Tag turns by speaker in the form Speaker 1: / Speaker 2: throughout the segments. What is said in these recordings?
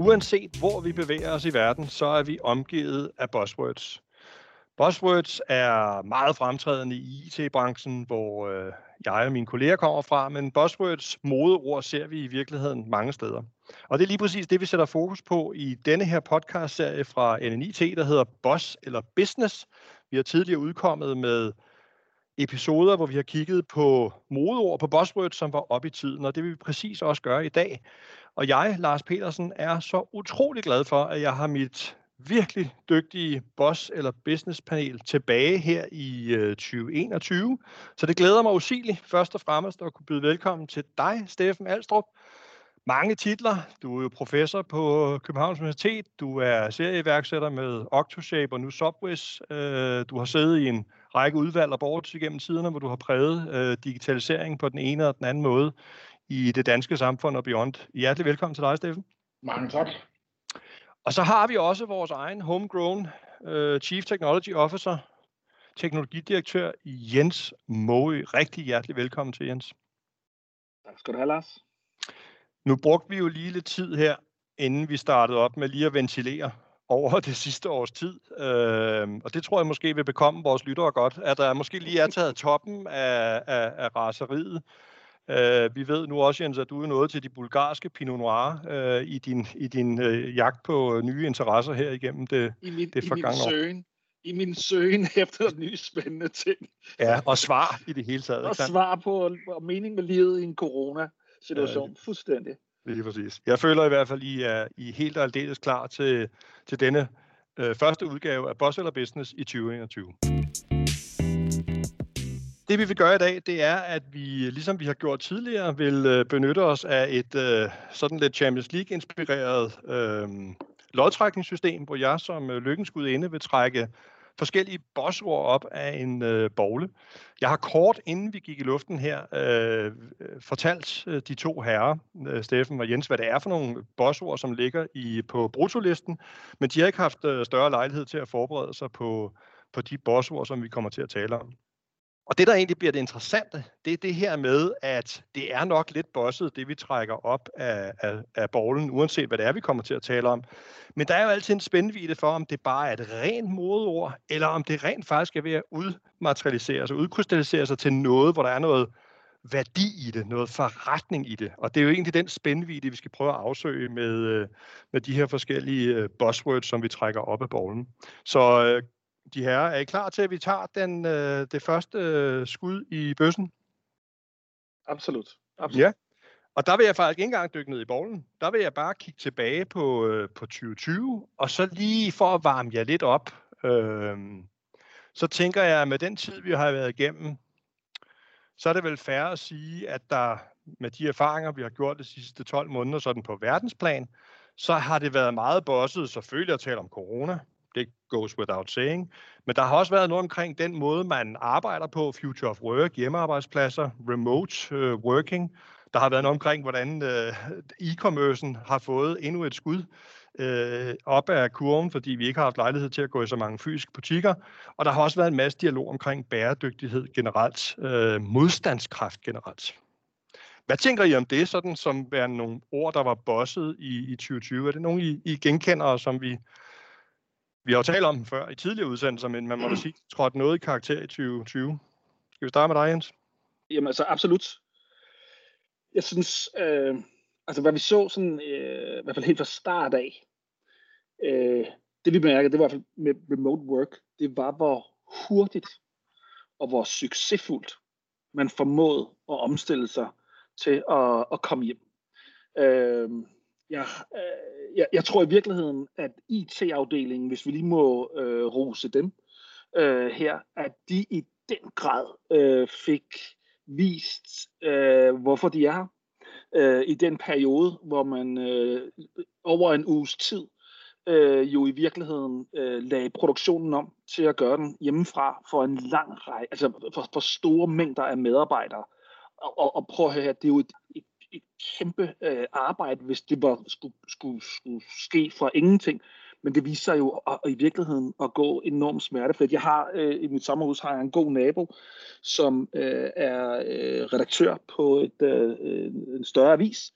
Speaker 1: Uanset hvor vi bevæger os i verden, så er vi omgivet af buzzwords. Buzzwords er meget fremtrædende i IT-branchen, hvor øh, jeg og mine kolleger kommer fra, men buzzwords modeord ser vi i virkeligheden mange steder. Og det er lige præcis det, vi sætter fokus på i denne her podcast-serie fra NNIT, der hedder Boss eller Business. Vi har tidligere udkommet med episoder, hvor vi har kigget på modeord på buzzwords, som var op i tiden, og det vil vi præcis også gøre i dag. Og jeg, Lars Petersen, er så utrolig glad for, at jeg har mit virkelig dygtige boss- eller businesspanel tilbage her i øh, 2021. Så det glæder mig usigeligt først og fremmest at kunne byde velkommen til dig, Steffen Alstrup. Mange titler. Du er jo professor på Københavns Universitet. Du er serieværksætter med Octoshape og nu Subways. Øh, du har siddet i en række udvalg og boards igennem tiderne, hvor du har præget øh, digitalisering på den ene og den anden måde i det danske samfund og beyond. Hjertelig velkommen til dig, Steffen.
Speaker 2: Mange tak.
Speaker 1: Og så har vi også vores egen homegrown uh, Chief Technology Officer, teknologidirektør Jens Moe. Rigtig hjertelig velkommen til, Jens.
Speaker 2: Tak skal du have, Lars.
Speaker 1: Nu brugte vi jo lige lidt tid her, inden vi startede op med lige at ventilere over det sidste års tid. Øh, og det tror jeg måske vil bekomme vores lyttere godt, at der måske lige er taget toppen af, af, af raseriet. Øh, vi ved nu også, Jens, at du er nået til de bulgarske Pinot Noir øh, i din, i din øh, jagt på nye interesser her igennem det,
Speaker 2: I min,
Speaker 1: det forgangne
Speaker 2: i min søgen, I min søgen efter nye spændende ting.
Speaker 1: Ja, og svar i det hele taget.
Speaker 2: og svar på og mening med livet i en corona-situation. Ja, Fuldstændig.
Speaker 1: Lige præcis. Jeg føler i hvert fald, I er, I helt og aldeles klar til, til denne øh, første udgave af Boss eller Business i 2021. Det vi vil gøre i dag, det er, at vi, ligesom vi har gjort tidligere, vil øh, benytte os af et øh, sådan lidt Champions League-inspireret øh, lodtrækningssystem, hvor jeg som øh, lykkenskud inde vil trække forskellige bossord op af en øh, bogle. Jeg har kort, inden vi gik i luften her, øh, fortalt øh, de to herrer, øh, Steffen og Jens, hvad det er for nogle bossord, som ligger i på brutolisten, men de har ikke haft øh, større lejlighed til at forberede sig på, på de bossord, som vi kommer til at tale om. Og det, der egentlig bliver det interessante, det er det her med, at det er nok lidt bosset, det vi trækker op af, af, af bollen, uanset hvad det er, vi kommer til at tale om. Men der er jo altid en spændvidde for, om det bare er et rent modeord, eller om det rent faktisk er ved at udmaterialisere sig, udkrystallisere sig til noget, hvor der er noget værdi i det, noget forretning i det. Og det er jo egentlig den spændvidde, vi skal prøve at afsøge med, øh, med de her forskellige øh, buzzwords, som vi trækker op af bollen. Så øh, de her, er I klar til, at vi tager den, øh, det første øh, skud i bøssen?
Speaker 2: Absolut. Absolut.
Speaker 1: Ja. Og der vil jeg faktisk ikke engang dykke ned i bolden. Der vil jeg bare kigge tilbage på, øh, på 2020, og så lige for at varme jer lidt op, øh, så tænker jeg, at med den tid, vi har været igennem, så er det vel fair at sige, at der med de erfaringer, vi har gjort de sidste 12 måneder, sådan på verdensplan, så har det været meget bosset, selvfølgelig at tale om corona, det goes without saying. Men der har også været noget omkring den måde, man arbejder på, future of work, hjemmearbejdspladser, remote øh, working. Der har været noget omkring, hvordan øh, e-commercen har fået endnu et skud øh, op af kurven, fordi vi ikke har haft lejlighed til at gå i så mange fysiske butikker. Og der har også været en masse dialog omkring bæredygtighed generelt, øh, modstandskraft generelt. Hvad tænker I om det, sådan som værende nogle ord, der var bosset i, i 2020? Er det nogen, I, I genkender, som vi vi har jo talt om den før i tidligere udsendelser, men man må da sige, trådte noget i karakter i 2020. Skal vi starte med dig, Jens?
Speaker 2: Jamen altså, absolut. Jeg synes, øh, altså hvad vi så sådan, øh, i hvert fald helt fra start af, øh, det vi mærkede, det var i hvert fald med remote work, det var hvor hurtigt og hvor succesfuldt man formåede at omstille sig til at, at komme hjem. Øh, jeg, øh, jeg, jeg tror i virkeligheden, at IT-afdelingen, hvis vi lige må øh, rose dem øh, her, at de i den grad øh, fik vist, øh, hvorfor de er her. Øh, I den periode, hvor man øh, over en uges tid øh, jo i virkeligheden øh, lagde produktionen om til at gøre den hjemmefra for en lang række, altså for, for store mængder af medarbejdere. Og, og, og prøv at høre her, det er jo et, et et kæmpe øh, arbejde, hvis det var, skulle, skulle, skulle ske fra ingenting. Men det viser sig jo at, at, i virkeligheden at gå enormt smertefrit. Jeg har øh, i mit sommerhus har jeg en god nabo, som øh, er øh, redaktør på et, øh, en større avis,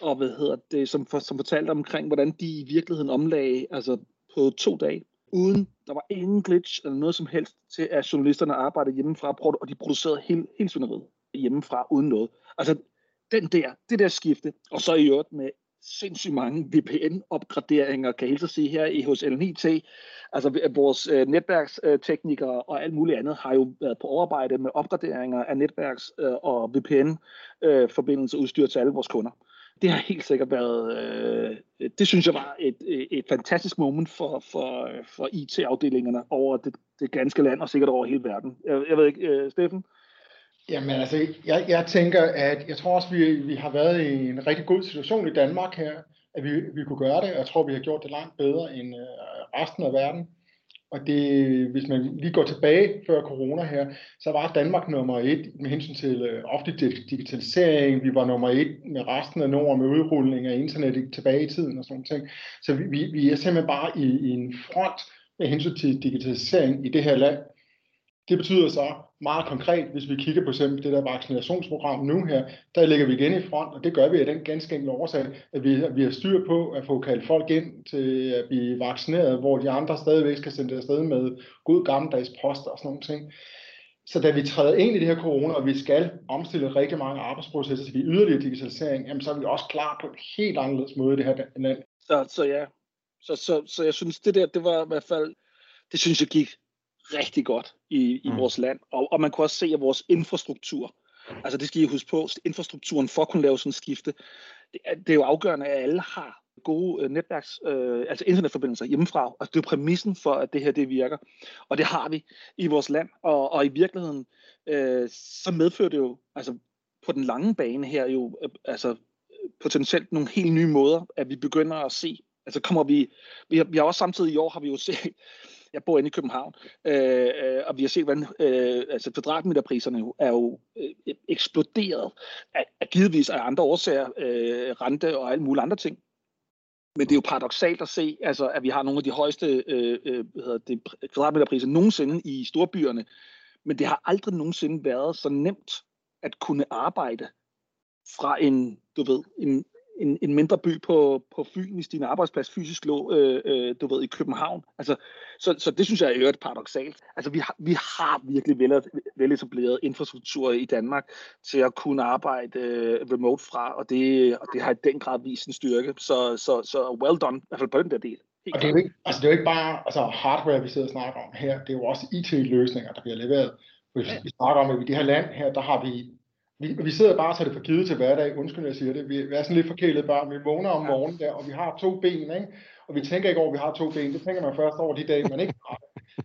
Speaker 2: og hvad hedder det, som, for, som fortalte omkring, hvordan de i virkeligheden omlagde, altså på to dage, uden der var ingen glitch eller noget som helst til, at journalisterne arbejdede hjemmefra, og de producerede hele, hele svineriet hjemmefra uden noget. Altså, den der, det der skifte, og så i øvrigt med sindssygt mange VPN-opgraderinger, kan jeg helt sige her i hos L9T. Altså vores øh, netværksteknikere og alt muligt andet har jo været på overarbejde med opgraderinger af netværks- øh, og VPN-forbindelser øh, udstyr til alle vores kunder. Det har helt sikkert været, øh, det synes jeg var et, øh, et fantastisk moment for, for, øh, for IT-afdelingerne over det, det ganske land og sikkert over hele verden. Jeg, jeg ved ikke, øh, Steffen?
Speaker 3: Jamen altså, jeg, jeg tænker, at jeg tror også, vi, vi har været i en rigtig god situation i Danmark her, at vi, vi kunne gøre det, og jeg tror, vi har gjort det langt bedre end øh, resten af verden. Og det, hvis man lige går tilbage før corona her, så var Danmark nummer et med hensyn til øh, offentlig digitalisering. Vi var nummer et med resten af Norden med udrulling af internet tilbage i tiden og sådan noget. Så vi, vi, vi er simpelthen bare i, i en front med hensyn til digitalisering i det her land. Det betyder så meget konkret, hvis vi kigger på eksempel det der vaccinationsprogram nu her, der ligger vi igen i front, og det gør vi af den ganske enkle årsag, at vi, at vi har styr på at få kaldt folk ind til at blive vaccineret, hvor de andre stadigvæk skal sende afsted med god gammeldags post og sådan nogle ting. Så da vi træder ind i det her corona, og vi skal omstille rigtig mange arbejdsprocesser til yderligere digitalisering, jamen, så er vi også klar på en helt anderledes måde i det her land.
Speaker 2: Så, så ja, så, så, så jeg synes, det der, det var i hvert fald, det synes jeg gik rigtig godt i, i mm. vores land. Og, og man kunne også se, at vores infrastruktur, altså det skal I huske på, infrastrukturen for at kunne lave sådan en skifte, det er, det er jo afgørende, at alle har gode øh, netværks, øh, altså internetforbindelser hjemmefra. Altså det er jo præmissen for, at det her det virker. Og det har vi i vores land. Og, og i virkeligheden, øh, så medfører det jo, altså på den lange bane her jo, øh, altså potentielt nogle helt nye måder, at vi begynder at se, altså kommer vi, vi har, vi har også samtidig i år, har vi jo set, jeg bor inde i København, øh, øh, og vi har set, hvordan øh, altså kvadratmeterpriserne er jo øh, eksploderet, af, af givetvis af andre årsager, øh, rente og alle mulige andre ting. Men det er jo paradoxalt at se, altså, at vi har nogle af de højeste øh, øh hvad hedder det, kvadratmeterpriser nogensinde i storbyerne, men det har aldrig nogensinde været så nemt at kunne arbejde fra en, du ved, en, en, en mindre by på, på Fyn, hvis din arbejdsplads fysisk lå, øh, øh, du ved, i København. Altså, så, så det synes jeg er øvrigt paradoxalt. Altså, vi har, vi har virkelig vel, veletableret infrastruktur i Danmark til at kunne arbejde øh, remote fra, og det, og det har i den grad vist en styrke. Så, så, så well done, i hvert fald på den der del.
Speaker 3: og det er, jo ikke, altså det er jo ikke bare altså hardware, vi sidder og snakker om her, det er jo også IT-løsninger, der bliver leveret. Hvis vi snakker om, at i det her land her, der har vi vi, vi sidder bare og tager det for givet til hverdag, undskyld, jeg siger det. Vi, er sådan lidt forkælet bare. Vi vågner om morgenen der, og vi har to ben, ikke? Og vi tænker ikke over, at vi har to ben. Det tænker man først over de dage, man ikke har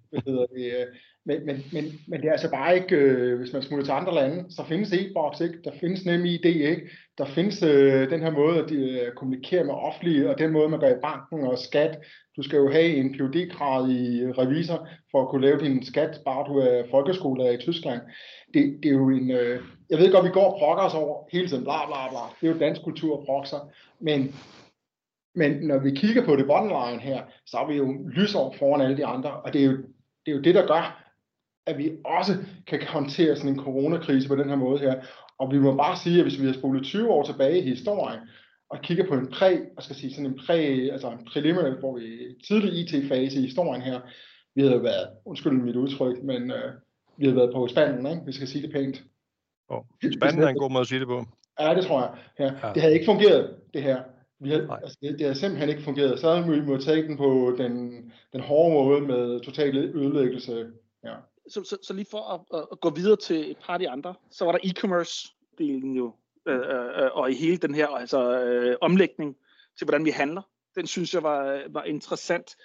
Speaker 3: hvad hedder det? Øh, men, men, men, men det er altså bare ikke, øh, hvis man smutter til andre lande, så findes e-box ikke, der findes nemlig ID, ikke, der findes øh, den her måde at øh, kommunikere med offentlige, og den måde man gør i banken og skat. Du skal jo have en phd grad i revisor for at kunne lave din skat, bare du er folkeskolelærer i Tyskland. Det, det er jo en, øh, jeg ved godt, vi går og brokker os over hele tiden, bla bla bla. Det er jo dansk kultur at brokke sig. Men, men når vi kigger på det bottom line her, så er vi jo lysår foran alle de andre, og det er jo det, er jo det der gør, at vi også kan håndtere sådan en coronakrise på den her måde her. Og vi må bare sige, at hvis vi har spolet 20 år tilbage i historien, og kigger på en præ, jeg skal sige sådan en præ, altså en preliminary, hvor vi tidlig IT-fase i historien her, vi havde været, undskyld mit udtryk, men øh, vi havde været på spanden, ikke? vi skal sige det pænt.
Speaker 1: Oh, spanden er en god måde at sige det på.
Speaker 3: Ja, det tror jeg. Ja. Ja. Det havde ikke fungeret, det her. Vi havde, altså, det, det havde simpelthen ikke fungeret. Så havde vi måttet tage den på den, den hårde måde med total ødelæggelse. Ja.
Speaker 2: Så, så, så lige for at, at gå videre til et par af de andre, så var der e-commerce-delen jo, øh, øh, øh, og i hele den her altså, øh, omlægning til, hvordan vi handler. Den synes jeg var, var interessant.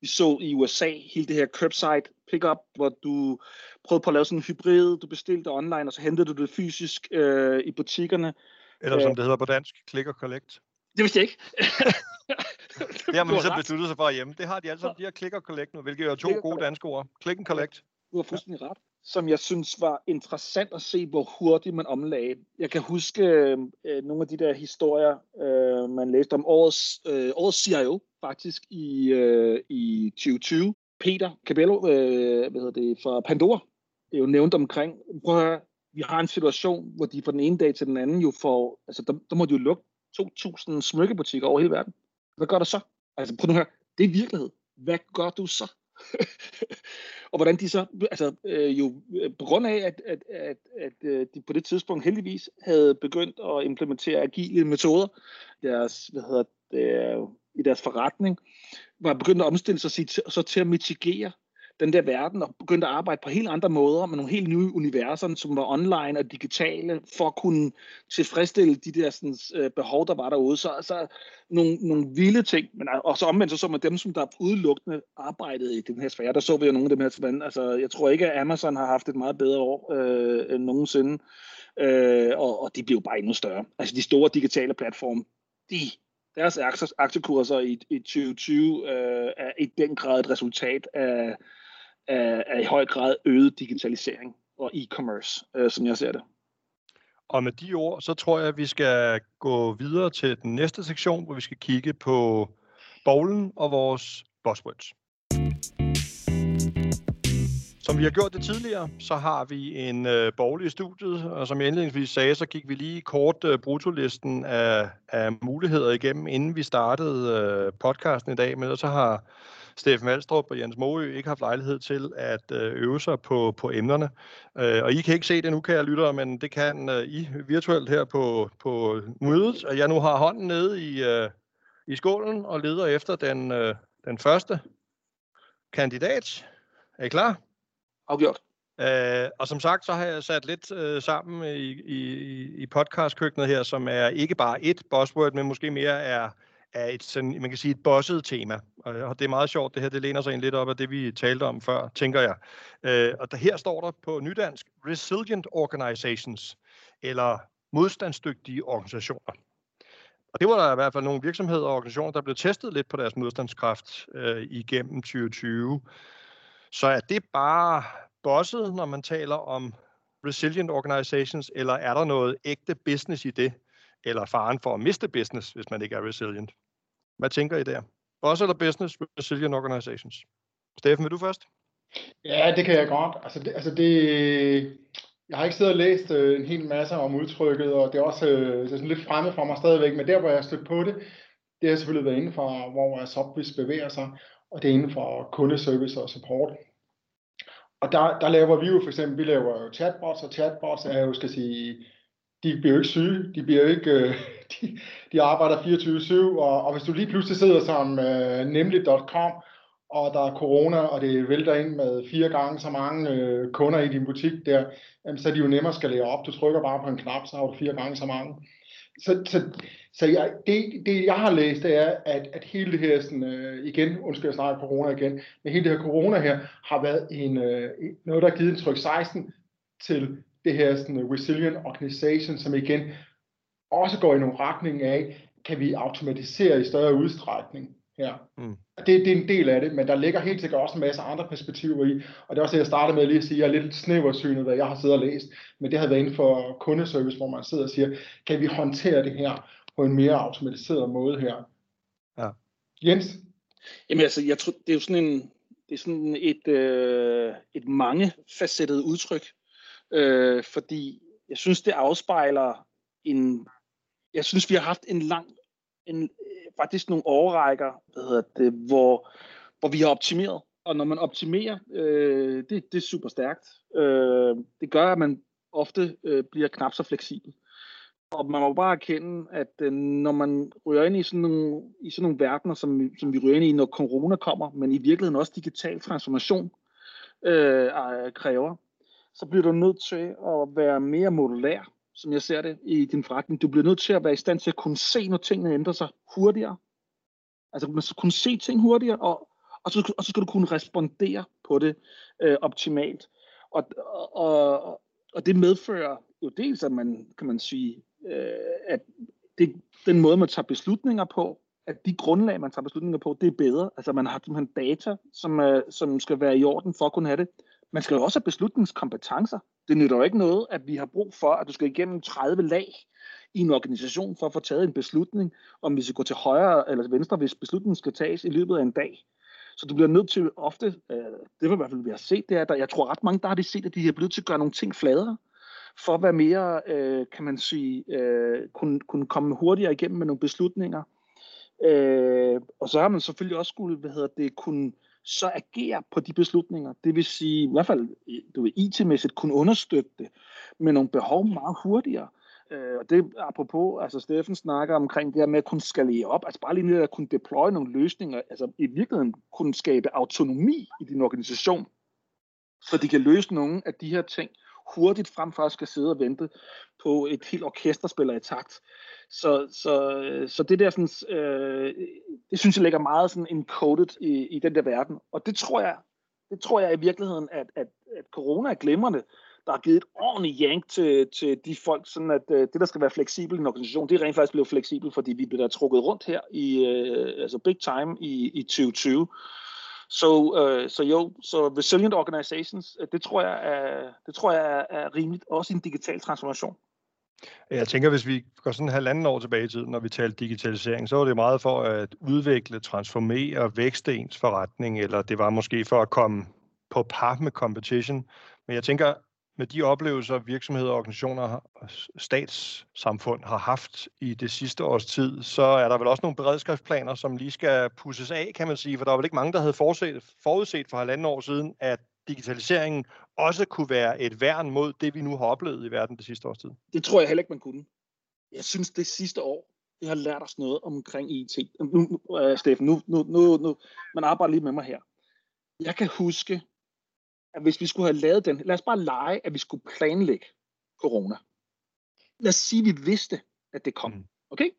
Speaker 2: Vi så i USA hele det her curbside pickup, hvor du prøvede på at lave sådan en hybrid, du bestilte online, og så hentede du det fysisk øh, i butikkerne.
Speaker 1: Eller som det hedder på dansk, click og collect.
Speaker 2: Det vidste jeg ikke.
Speaker 1: det har man lige så besluttet sig for hjemme. Det har de alle sammen, de har click og collect nu, hvilket er to gode danske ord. Click and collect.
Speaker 2: Du har fuldstændig ret. Som jeg synes var interessant at se, hvor hurtigt man omlagde. Jeg kan huske øh, nogle af de der historier, øh, man læste om årets, øh, årets CIO, faktisk i, øh, i 2020. Peter Cabello, øh, hvad hedder det, fra Pandora, er jo nævnt omkring, prøv at høre, vi har en situation, hvor de fra den ene dag til den anden jo får, altså der, der må de jo lukke 2.000 smykkebutikker over hele verden. Hvad gør du så? Altså prøv nu her, det er virkelighed. Hvad gør du så? og hvordan de så, altså øh, jo øh, på grund af, at, at, at, at øh, de på det tidspunkt heldigvis havde begyndt at implementere agile metoder deres, hvad hedder det, øh, i deres forretning, var begyndt at omstille sig så til at mitigere den der verden og begyndte at arbejde på helt andre måder med nogle helt nye universer, som var online og digitale, for at kunne tilfredsstille de der sådan, øh, behov, der var derude. Så altså nogle, nogle vilde ting, men og så omvendt så så man dem, som der udelukkende arbejdede i den her sfære. Der så vi jo nogle af dem her tilbage. Altså, jeg tror ikke, at Amazon har haft et meget bedre år øh, end nogensinde. Øh, og, og de blev bare endnu større. Altså de store digitale platforme, de deres aktiekurser i, i 2020 øh, er i den grad et resultat af, af, af i høj grad øget digitalisering og e-commerce, øh, som jeg ser det.
Speaker 1: Og med de ord, så tror jeg, at vi skal gå videre til den næste sektion, hvor vi skal kigge på bowlen og vores buzzwords. Som vi har gjort det tidligere, så har vi en øh, borgerlig i studiet, og som jeg indledningsvis sagde, så gik vi lige kort øh, brutolisten af, af muligheder igennem, inden vi startede øh, podcasten i dag men så har Steffen Valstrup og Jens Moø ikke haft lejlighed til at øh, øve sig på, på emnerne. Øh, og I kan ikke se det nu, kære lyttere, men det kan øh, I virtuelt her på, på mødet. Og jeg nu har hånden nede i, i skålen og leder efter den, den første kandidat. Er I klar?
Speaker 2: Afgjort.
Speaker 1: Uh, og som sagt, så har jeg sat lidt uh, sammen i, i, i podcastkøkkenet her, som er ikke bare et buzzword, men måske mere er er et, sådan, man kan sige, et bosset tema. Og det er meget sjovt, det her, det læner sig en lidt op af det, vi talte om før, tænker jeg. Øh, og der, her står der på nydansk, Resilient Organizations, eller modstandsdygtige organisationer. Og det var der i hvert fald nogle virksomheder og organisationer, der blev testet lidt på deres modstandskraft øh, igennem 2020. Så er det bare bosset, når man taler om resilient organizations, eller er der noget ægte business i det? Eller faren for at miste business, hvis man ikke er resilient. Hvad tænker I der? Også eller business, resilient organizations? Steffen, vil du først?
Speaker 3: Ja, det kan jeg godt. Altså det, altså det, jeg har ikke siddet og læst øh, en hel masse om udtrykket, og det er også øh, det er sådan lidt fremme for mig stadigvæk, men der, hvor jeg har stødt på det, det har selvfølgelig været inden for, hvor Softbiz bevæger sig, og det er inden for kundeservice og support. Og der, der laver vi jo for eksempel, vi laver jo chatbots, og chatbots er jo, skal sige, de bliver jo ikke syge, de bliver ikke, øh, de, de arbejder 24-7, og, og hvis du lige pludselig sidder som øh, nemlig.com, og der er corona, og det vælter ind med fire gange så mange øh, kunder i din butik der, jamen, så er de jo nemmere skal lære op. Du trykker bare på en knap, så har du fire gange så mange. Så, så, så jeg, det, det, jeg har læst, det er, at, at hele det her, sådan, øh, igen, undskyld jeg snakker corona igen, men hele det her corona her, har været en, øh, noget, der har givet en tryk 16 til det her sådan, resilient organization, som igen også går i nogle retning af, kan vi automatisere i større udstrækning her. Mm. Det, det er en del af det, men der ligger helt sikkert også en masse andre perspektiver i, og det er også det, jeg startede med lige at sige, at jeg er lidt snæversynet, hvad jeg har siddet og læst, men det har været inden for kundeservice, hvor man sidder og siger, kan vi håndtere det her på en mere automatiseret måde her? Ja. Jens?
Speaker 2: Jamen altså, jeg tror, det er jo sådan en, det er sådan et, øh, et mangefacettet udtryk, øh, fordi jeg synes, det afspejler en... Jeg synes, vi har haft en lang... En, øh, faktisk nogle overrækker, hvad hedder det, hvor, hvor vi har optimeret. Og når man optimerer, øh, det, det er super stærkt. Øh, det gør, at man ofte øh, bliver knap så fleksibel. Og man må bare erkende, at øh, når man ryger ind i sådan nogle, i sådan nogle verdener, som, som vi ryger ind i, når corona kommer, men i virkeligheden også digital transformation øh, øh kræver, så bliver du nødt til at være mere modulær, som jeg ser det i din forretning. Du bliver nødt til at være i stand til at kunne se, når tingene ændrer sig hurtigere. Altså man skal kunne se ting hurtigere, og, og, så, og så skal du kunne respondere på det øh, optimalt. Og, og, og det medfører jo dels, at man, kan man sige, øh, at det, den måde, man tager beslutninger på, at de grundlag, man tager beslutninger på, det er bedre. Altså man har simpelthen data, som, øh, som skal være i orden for at kunne have det. Man skal jo også have beslutningskompetencer. Det nytter jo ikke noget, at vi har brug for, at du skal igennem 30 lag i en organisation for at få taget en beslutning, om vi skal gå til højre eller venstre, hvis beslutningen skal tages i løbet af en dag. Så du bliver nødt til ofte, øh, det var i hvert fald, vi har set, det er, at jeg tror ret mange, der har de set, at de er blevet til at gøre nogle ting fladere. for at være mere, øh, kan man sige, øh, kunne, kunne komme hurtigere igennem med nogle beslutninger. Øh, og så har man selvfølgelig også skulle, hvad hedder det, kunne så agere på de beslutninger. Det vil sige, i hvert fald du ved, IT-mæssigt kunne understøtte det med nogle behov meget hurtigere. Øh, og det apropos, altså Steffen snakker omkring det her med at kunne skalere op, altså bare lige ned at kunne deploye nogle løsninger, altså i virkeligheden kunne skabe autonomi i din organisation, så de kan løse nogle af de her ting hurtigt frem for at skal sidde og vente på et helt orkester spiller i takt. Så, så, så det der sådan, øh, det synes jeg ligger meget sådan encoded i, i den der verden. Og det tror jeg, det tror jeg i virkeligheden, at, at, at corona er glimrende, der har givet et ordentligt jank til, til de folk, sådan at øh, det, der skal være fleksibel i en organisation, det er rent faktisk blevet fleksibelt, fordi vi bliver trukket rundt her i øh, altså big time i, i 2020. Så, øh, så jo, så resilient organizations, øh, det tror jeg er, det tror jeg er, er rimeligt, også i en digital transformation.
Speaker 1: Jeg tænker, hvis vi går sådan en halvanden år tilbage i tiden, når vi talte digitalisering, så var det meget for at udvikle, transformere, vækste ens forretning, eller det var måske for at komme på par med competition. Men jeg tænker, med de oplevelser, virksomheder, organisationer, statssamfund har haft i det sidste års tid, så er der vel også nogle beredskabsplaner, som lige skal pusses af, kan man sige, for der var vel ikke mange, der havde forudset, forudset for halvanden år siden, at digitaliseringen også kunne være et værn mod det, vi nu har oplevet i verden det sidste års tid?
Speaker 2: Det tror jeg heller ikke, man kunne. Jeg synes, det sidste år, det har lært os noget omkring IT. Nu, uh, Steffen, nu, nu, nu, nu, man arbejder lige med mig her. Jeg kan huske, at hvis vi skulle have lavet den, lad os bare lege, at vi skulle planlægge corona. Lad os sige, at vi vidste, at det kom. Mm. Okay?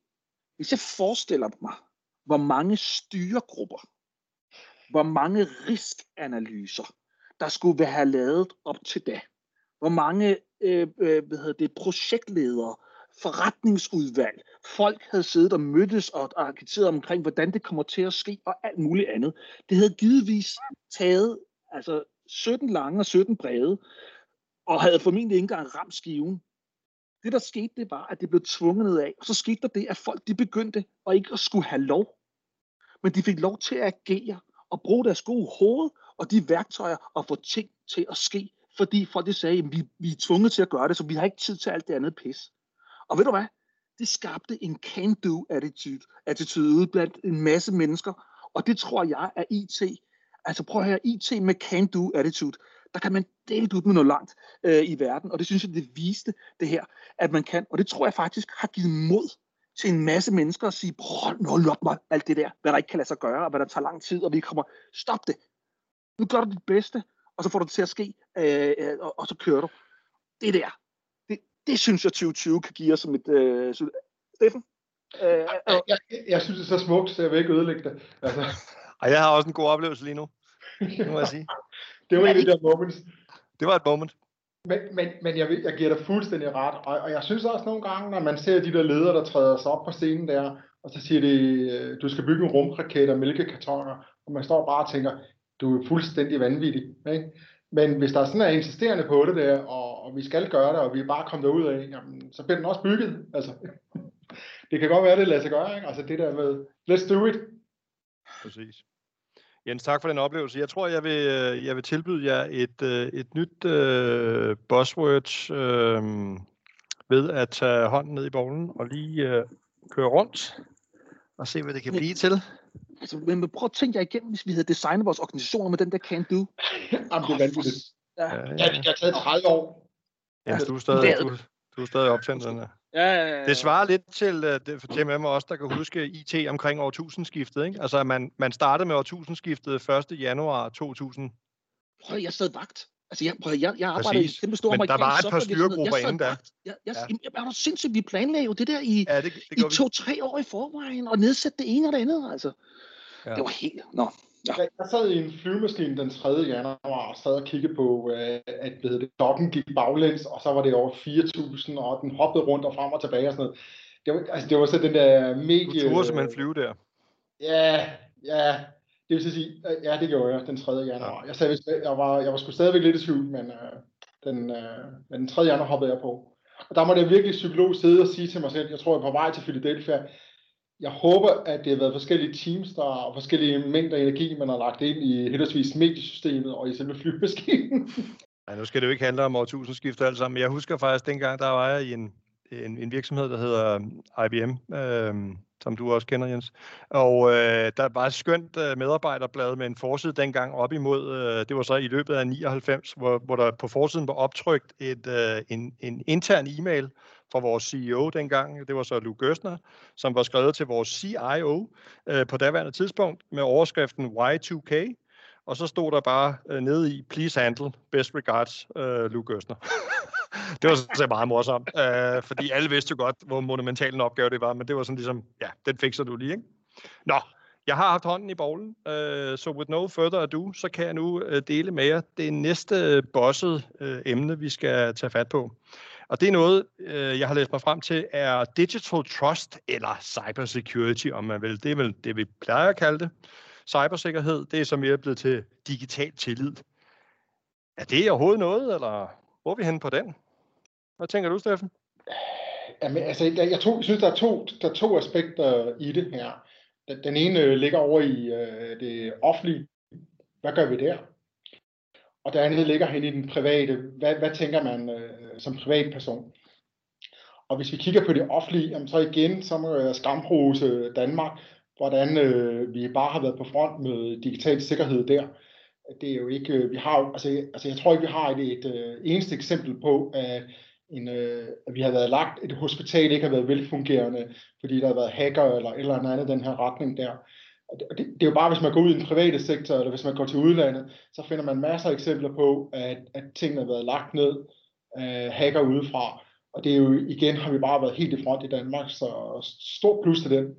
Speaker 2: Hvis jeg forestiller mig, hvor mange styregrupper, hvor mange riskanalyser, der skulle være have lavet op til da. Hvor mange øh, øh, hvad hedder det, projektledere, forretningsudvalg, folk havde siddet og mødtes og arkitekteret omkring, hvordan det kommer til at ske, og alt muligt andet. Det havde givetvis taget altså 17 lange og 17 brede, og havde formentlig ikke engang ramt skiven. Det, der skete, det var, at det blev tvunget ned af. Og så skete der det, at folk de begyndte at ikke at skulle have lov. Men de fik lov til at agere og bruge deres gode hoved og de værktøjer og få ting til at ske. Fordi folk de sagde, at vi, vi er tvunget til at gøre det, så vi har ikke tid til alt det andet pis. Og ved du hvad? Det skabte en can-do attitude, attitude ude blandt en masse mennesker. Og det tror jeg er IT Altså prøv at høre, IT med can-do attitude, der kan man dele ud med noget langt øh, i verden, og det synes jeg, det viste det her, at man kan, og det tror jeg faktisk har givet mod til en masse mennesker at sige, prøv nu op mig alt det der, hvad der ikke kan lade sig gøre, og hvad der tager lang tid, og vi kommer, stop det. Nu gør du dit bedste, og så får du det til at ske, øh, øh, og, og så kører du. Det der, det, det synes jeg 2020 kan give os som et... Øh, Steffen?
Speaker 3: Øh, øh, jeg, jeg, jeg synes, det er så smukt, så jeg vil ikke ødelægge det. Altså.
Speaker 1: Og jeg har også en god oplevelse lige nu, det må jeg sige.
Speaker 3: det var en af de der moments.
Speaker 1: Det var et moment.
Speaker 3: Men, men, men jeg, jeg giver dig fuldstændig ret, og, og jeg synes også nogle gange, når man ser de der ledere, der træder sig op på scenen der, og så siger de, øh, du skal bygge en rumraket og mælkekartoner, og man står bare og tænker, du er fuldstændig vanvittig. Ikke? Men hvis der sådan er insisterende på det der, og, og vi skal gøre det, og vi er bare kommet ud af, jamen, så bliver den også bygget. Altså, det kan godt være, det lader sig gøre. Ikke? Altså det der med, let's do it.
Speaker 1: Præcis. Jens, tak for den oplevelse. Jeg tror, jeg vil, øh, jeg vil tilbyde jer et, øh, et nyt uh, buzzword uh, ved at tage hånden ned i bolden og lige uh, køre rundt og se, hvad det kan blive til.
Speaker 2: Altså, men prøv at tænke jer igennem, hvis vi havde designet vores organisationer med den der can do.
Speaker 3: Jamen, det er vanvittigt. Ja. Ja, ja, ja. Det har taget 30 år.
Speaker 1: Ja, du er stadig, du, du er stadig optændt den her. Ja, ja, ja. Det svarer lidt til, uh, det, for dem af os, der kan huske IT omkring årtusindskiftet. Ikke? Altså, man, man startede med årtusindskiftet 1. januar 2000.
Speaker 2: Prøv, jeg sad vagt. Altså, jeg, prøv, jeg, jeg arbejder i
Speaker 1: kæmpe store Men der var et par styregrupper inden der. Jeg,
Speaker 2: jeg, ja. jeg, er du sindssygt, vi planlagde jo det der i, ja, det, det i to-tre år i forvejen, og nedsætte det ene og det andet, altså. Ja. Det var helt... Nå,
Speaker 3: Ja. Jeg, sad i en flyvemaskine den 3. januar og sad og kiggede på, øh, at hvad det, dokken gik baglæns, og så var det over 4.000, og den hoppede rundt og frem og tilbage og sådan noget. Det var, altså, det var så den der medie...
Speaker 1: Du turde simpelthen flyve der.
Speaker 3: Ja, ja. Det vil sige, øh, ja, det gjorde jeg den 3. januar. Jeg, sagde, jeg, var, jeg var sgu stadigvæk lidt i tvivl, men, øh, den, øh, men den 3. januar hoppede jeg på. Og der måtte jeg virkelig psykolog sidde og sige til mig selv, jeg tror, jeg er på vej til Philadelphia, jeg håber, at det har været forskellige teams, der og forskellige mængder energi, man har lagt ind i henholdsvis mediesystemet og i selve flymaskinen.
Speaker 1: Ja, nu skal det jo ikke handle om årtusindskiftet alt sammen, men jeg husker faktisk dengang, der var jeg i en, en, en virksomhed, der hedder øh, IBM, øh, som du også kender, Jens. Og øh, der var et skønt øh, medarbejderblad med en forside dengang op imod, øh, det var så i løbet af 99, hvor, hvor der på forsiden var optrykt et, øh, en, en intern e-mail fra vores CEO dengang, det var så Lou Gøsner, som var skrevet til vores CIO øh, på daværende tidspunkt med overskriften Y2K, og så stod der bare øh, nede i, please handle, best regards, øh, Lou Gøsner. det var så meget morsomt, øh, fordi alle vidste jo godt, hvor monumental en opgave det var, men det var sådan ligesom, ja, den fikser du lige, ikke? Nå, jeg har haft hånden i bowlen, øh, så with no further ado, så kan jeg nu øh, dele med jer det næste øh, bosset øh, emne, vi skal tage fat på. Og det er noget, øh, jeg har læst mig frem til, er digital trust eller cybersecurity, om man vil. Det er vel det, vi plejer at kalde det. Cybersikkerhed, det er så mere blevet til digital tillid. Er det overhovedet noget, eller hvor er vi henne på den? Hvad tænker du, Steffen?
Speaker 3: Jamen, altså, jeg, jeg, tror, jeg synes, der er, to, der er to aspekter i det her. Den, den ene ligger over i øh, det offentlige. Hvad gør vi der? Og det andet ligger hen i den private. Hvad, hvad tænker man øh, som privatperson? Og hvis vi kigger på det offentlige, jamen, så igen, så må jeg skamrose Danmark, hvordan øh, vi bare har været på front med digital sikkerhed der. Det er jo ikke, øh, vi har altså, altså jeg tror ikke, vi har et, et, et øh, eneste eksempel på, at, en, øh, at vi har været lagt, et hospital ikke har været velfungerende, fordi der har været hacker eller et eller andet den her retning der. Og det, det er jo bare, hvis man går ud i den private sektor, eller hvis man går til udlandet, så finder man masser af eksempler på, at, at tingene har været lagt ned øh, hacker udefra. Og det er jo, igen har vi bare været helt i front i Danmark, så stor plus til den.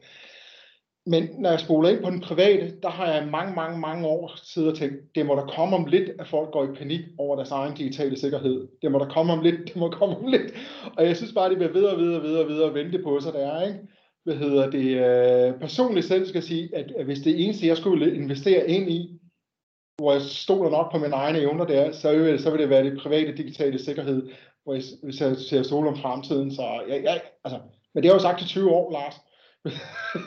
Speaker 3: Men når jeg spoler ind på den private, der har jeg mange, mange, mange år siddet og tænkt, det må der komme om lidt, at folk går i panik over deres egen digitale sikkerhed. Det må der komme om lidt, det må komme om lidt. Og jeg synes bare, det bliver ved og ved og ved og ved og vente på sig, der er, ikke? Hvad hedder det? Øh, personligt selv skal sige, at, at hvis det eneste, jeg skulle investere ind i, hvor jeg stoler nok på mine egne evner der, så vil, så vil det være det private digitale sikkerhed, hvor jeg, hvis jeg ser sol om fremtiden. Så jeg, jeg, altså, men det har jeg jo sagt i 20 år, Lars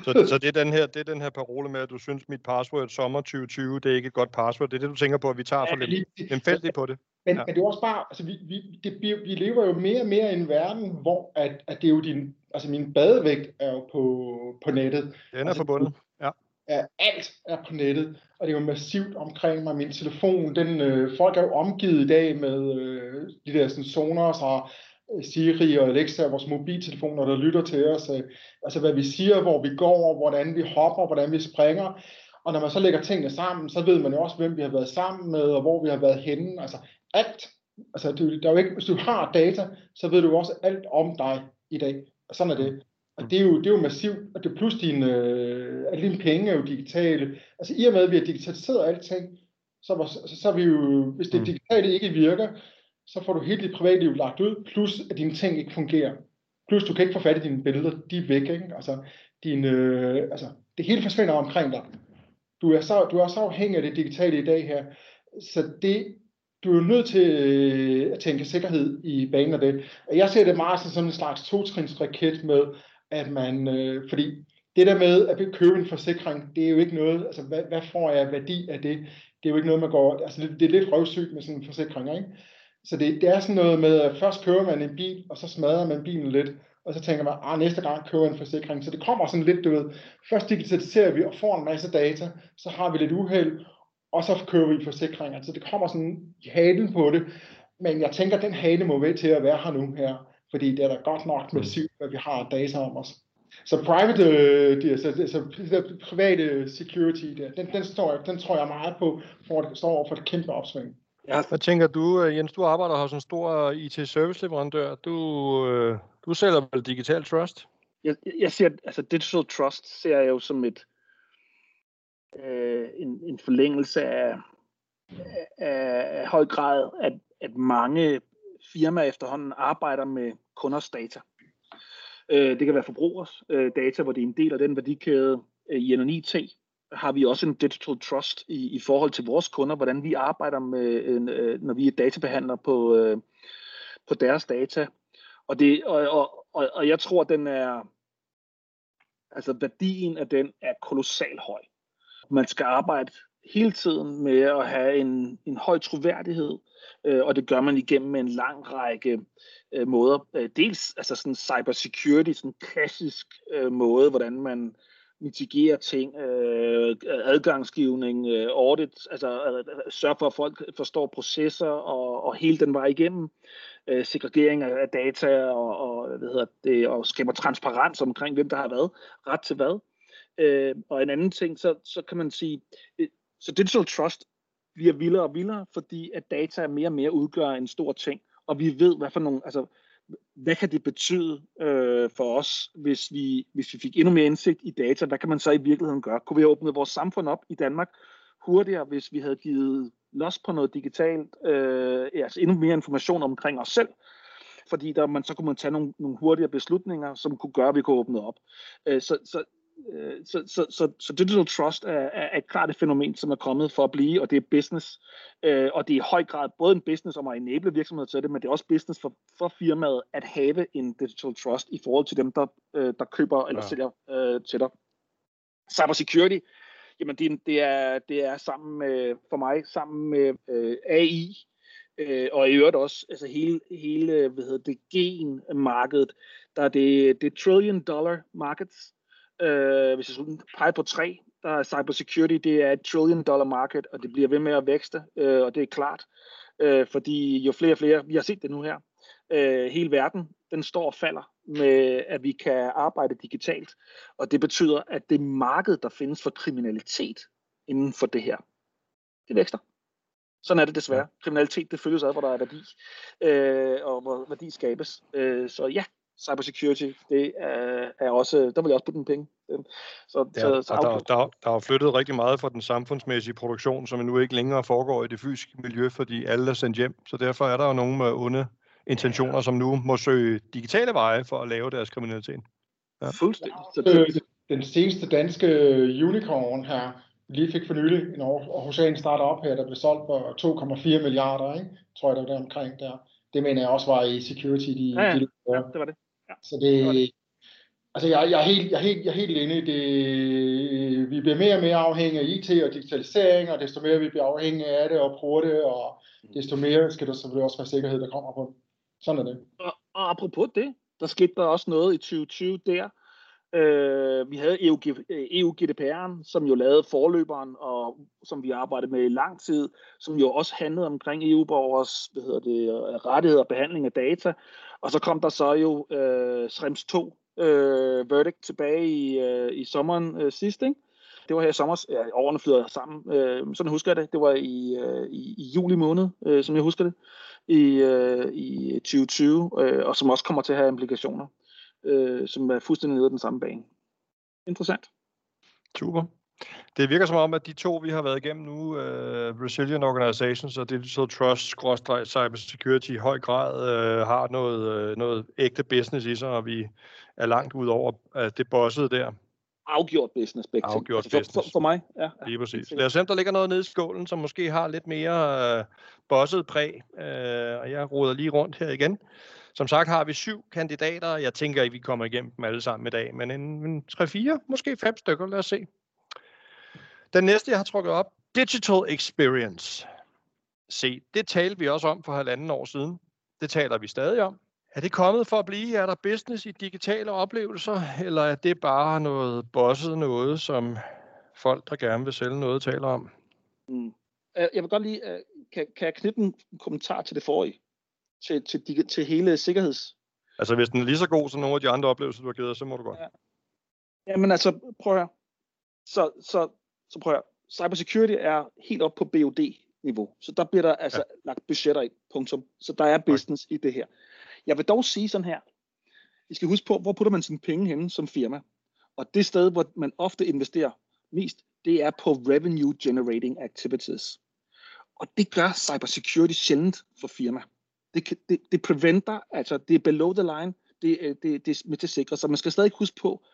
Speaker 1: så, så det, er den her, det er den her parole med, at du synes, mit password sommer 2020, det er ikke et godt password. Det er det, du tænker på, at vi tager for ja, lidt lemfældigt på det.
Speaker 3: Men, ja. men det er også bare, altså vi, vi, det, vi, lever jo mere og mere i en verden, hvor at, at det er jo din, altså min badevægt er jo på, på nettet.
Speaker 1: Den er
Speaker 3: altså,
Speaker 1: forbundet, ja.
Speaker 3: ja. Alt er på nettet, og det er jo massivt omkring mig. Min telefon, den, øh, folk er jo omgivet i dag med øh, de der sådan, zoner, så Siri og Alexa, vores mobiltelefoner, der lytter til os, øh, altså hvad vi siger, hvor vi går, hvordan vi hopper, hvordan vi springer, og når man så lægger tingene sammen, så ved man jo også, hvem vi har været sammen med, og hvor vi har været henne, altså alt, altså det, der er jo ikke, hvis du har data, så ved du også alt om dig i dag, og sådan er det. Og det er jo, det er jo massivt, og det plus dine, øh, alle dine penge er jo digitale. Altså i og med, at vi har digitaliseret alting, så, var, så, så er vi jo, hvis det mm. digitale ikke virker, så får du hele dit privatliv lagt ud, plus at dine ting ikke fungerer. Plus du kan ikke få fat i dine billeder, de er væk, ikke? Altså, din, øh, altså, det hele forsvinder omkring dig. Du er, så, du er så afhængig af det digitale i dag her, så det, du er jo nødt til øh, at tænke sikkerhed i banen af det. Jeg ser det meget som sådan en slags totrinsraket med, at man, øh, fordi det der med at købe en forsikring, det er jo ikke noget, altså hvad, hvad får jeg værdi af det? Det er jo ikke noget, man går, altså det, det er lidt røvsygt med sådan en forsikring, ikke? Så det, det er sådan noget med, først kører man en bil, og så smadrer man bilen lidt, og så tænker man, ah, næste gang kører en forsikring. Så det kommer sådan lidt, du ved, først digitaliserer vi og får en masse data, så har vi lidt uheld, og så kører vi forsikringer. Så det kommer sådan i halen på det. Men jeg tænker, den hale må være til at være her nu her, fordi det er da godt nok massivt, hvad vi har data om os. Så private, øh, de, så, så, så private security, der, den, den, står, den tror jeg meget på, for at står over for et kæmpe opsving.
Speaker 1: Ja. Hvad tænker du, øh, Jens? Du arbejder hos en stor IT-service-leverandør. Du, øh, du sælger vel Digital Trust?
Speaker 2: Jeg, jeg ser, altså Digital Trust ser jeg jo som et, øh, en, en forlængelse af, af, af høj grad, at, at mange firmaer efterhånden arbejder med kunders data. Øh, det kan være forbrugers øh, data, hvor det er en del af den værdikæde øh, i NNIT, har vi også en digital trust i, i forhold til vores kunder, hvordan vi arbejder med, øh, øh, når vi er databehandler på, øh, på deres data. Og, det, og, og, og, og jeg tror, den er, altså værdien af den er kolossal høj. Man skal arbejde hele tiden med at have en, en høj troværdighed, øh, og det gør man igennem en lang række øh, måder. Dels altså sådan cybersecurity, sådan klassisk øh, måde, hvordan man mitigere ting, øh, adgangsgivning, øh, audit, altså øh, øh, sørge for, at folk forstår processer og, og hele den vej igennem, øh, segregering af data og, og, hvad hedder det, og skaber transparens omkring, hvem der har været ret til hvad. Øh, og en anden ting, så, så kan man sige, øh, så digital trust bliver vildere og vildere, fordi at data mere og mere udgør en stor ting, og vi ved, hvad for nogle, altså, hvad kan det betyde øh, for os, hvis vi, hvis vi fik endnu mere indsigt i data? Hvad kan man så i virkeligheden gøre? Kunne vi have åbnet vores samfund op i Danmark hurtigere, hvis vi havde givet los på noget digitalt, øh, altså endnu mere information omkring os selv? Fordi der, man, så kunne man tage nogle, nogle hurtigere beslutninger, som kunne gøre, at vi kunne åbne op. Øh, så, så Øh, så, så, så, så digital trust er, er, er klart et fænomen, som er kommet for at blive, og det er business. Øh, og det er i høj grad både en business om at enable virksomheder til det, men det er også business for, for firmaet at have en digital trust i forhold til dem, der, øh, der køber eller ja. sælger øh, til dig. Cybersecurity, jamen det, det, er, det er sammen med, for mig sammen med øh, AI, øh, og i øvrigt også altså hele, hele hvad hedder det, gen-markedet, der er det, det trillion dollar markets, Øh, hvis jeg skulle pege på tre, der er cybersecurity, det er et trillion dollar market, og det bliver ved med at vækste, øh, og det er klart, øh, fordi jo flere og flere, vi har set det nu her, øh, hele verden, den står og falder med, at vi kan arbejde digitalt, og det betyder, at det marked, der findes for kriminalitet inden for det her, det vækster. Sådan er det desværre. Kriminalitet, det følges ad, hvor der er værdi, øh, og hvor værdi skabes. Øh, så ja, cybersecurity, det er, er også, der vil jeg også putte en penge.
Speaker 1: Så, ja, så, så der, der, der er flyttet rigtig meget fra den samfundsmæssige produktion, som nu ikke længere foregår i det fysiske miljø, fordi alle er sendt hjem. Så derfor er der jo nogen med onde intentioner, som nu må søge digitale veje for at lave deres kriminalitet.
Speaker 3: Ja. Fuldstændig. Så det... Den seneste danske unicorn her, lige fik for nylig en Aarhusian startup her, der blev solgt for 2,4 milliarder, ikke? tror jeg, der var der omkring der. Det mener jeg også var i security. De,
Speaker 2: ja, ja. De, ja det var det.
Speaker 3: Så det, altså jeg, jeg, er helt, jeg, er helt, jeg er helt inde i det. Vi bliver mere og mere afhængige af IT og digitalisering, og desto mere vi bliver afhængige af det og bruger det, og desto mere skal der selvfølgelig også være sikkerhed, der kommer på. Sådan er det.
Speaker 2: Og, og apropos det, der skete der også noget i 2020 der, Øh, vi havde EU, EU GDPR'en, som jo lavede forløberen, og som vi arbejdede med i lang tid, som jo også handlede omkring EU-borgers hvad hedder det, rettigheder og behandling af data. Og så kom der så jo øh, Schrems 2 øh, verdict tilbage i, øh, i sommeren øh, sidst, ikke? Det var her i sommer, ja, årene flyder sammen, øh, sådan husker jeg det. Det var i, øh, i, i juli måned, øh, som jeg husker det, i, øh, i 2020, øh, og som også kommer til at have implikationer øh, som er fuldstændig nede af den samme bane. Interessant.
Speaker 1: Super. Det virker som om, at de to, vi har været igennem nu, uh, Resilient Organizations og Digital Trust, Cyber Security, i høj grad uh, har noget, uh, noget ægte business i sig, og vi er langt ud over uh, det bossede der.
Speaker 2: Afgjort business, begge
Speaker 1: Afgjort altså for, business.
Speaker 2: For, for mig, ja. ja
Speaker 1: Lige præcis. Lad os se, om der ligger noget nede i skålen, som måske har lidt mere uh, bosset præg, uh, og jeg roder lige rundt her igen. Som sagt har vi syv kandidater, og jeg tænker ikke, vi kommer igennem dem alle sammen i dag, men en, en 3-4, måske fem stykker, lad os se. Den næste, jeg har trukket op, Digital Experience. Se, det talte vi også om for halvanden år siden. Det taler vi stadig om. Er det kommet for at blive? Er der business i digitale oplevelser, eller er det bare noget bosset noget, som folk, der gerne vil sælge noget, taler om?
Speaker 2: Mm. Jeg vil godt lige, øh, kan, kan jeg knytte en kommentar til det forrige? til, til, til hele sikkerheds...
Speaker 1: Altså hvis den er lige så god som nogle af de andre oplevelser, du har givet, så må du godt. Ja.
Speaker 2: Jamen altså, prøv at høre. Så, så, så prøv at. Cybersecurity er helt op på BOD-niveau. Så der bliver der altså ja. lagt budgetter i, punktum. Så der er business okay. i det her. Jeg vil dog sige sådan her. I skal huske på, hvor putter man sine penge henne som firma. Og det sted, hvor man ofte investerer mest, det er på revenue generating activities. Og det gør cybersecurity sjældent for firma det, det, det preventer, altså det er below the line, det, øh, det, det er med til at sikre. Så man skal stadig huske på,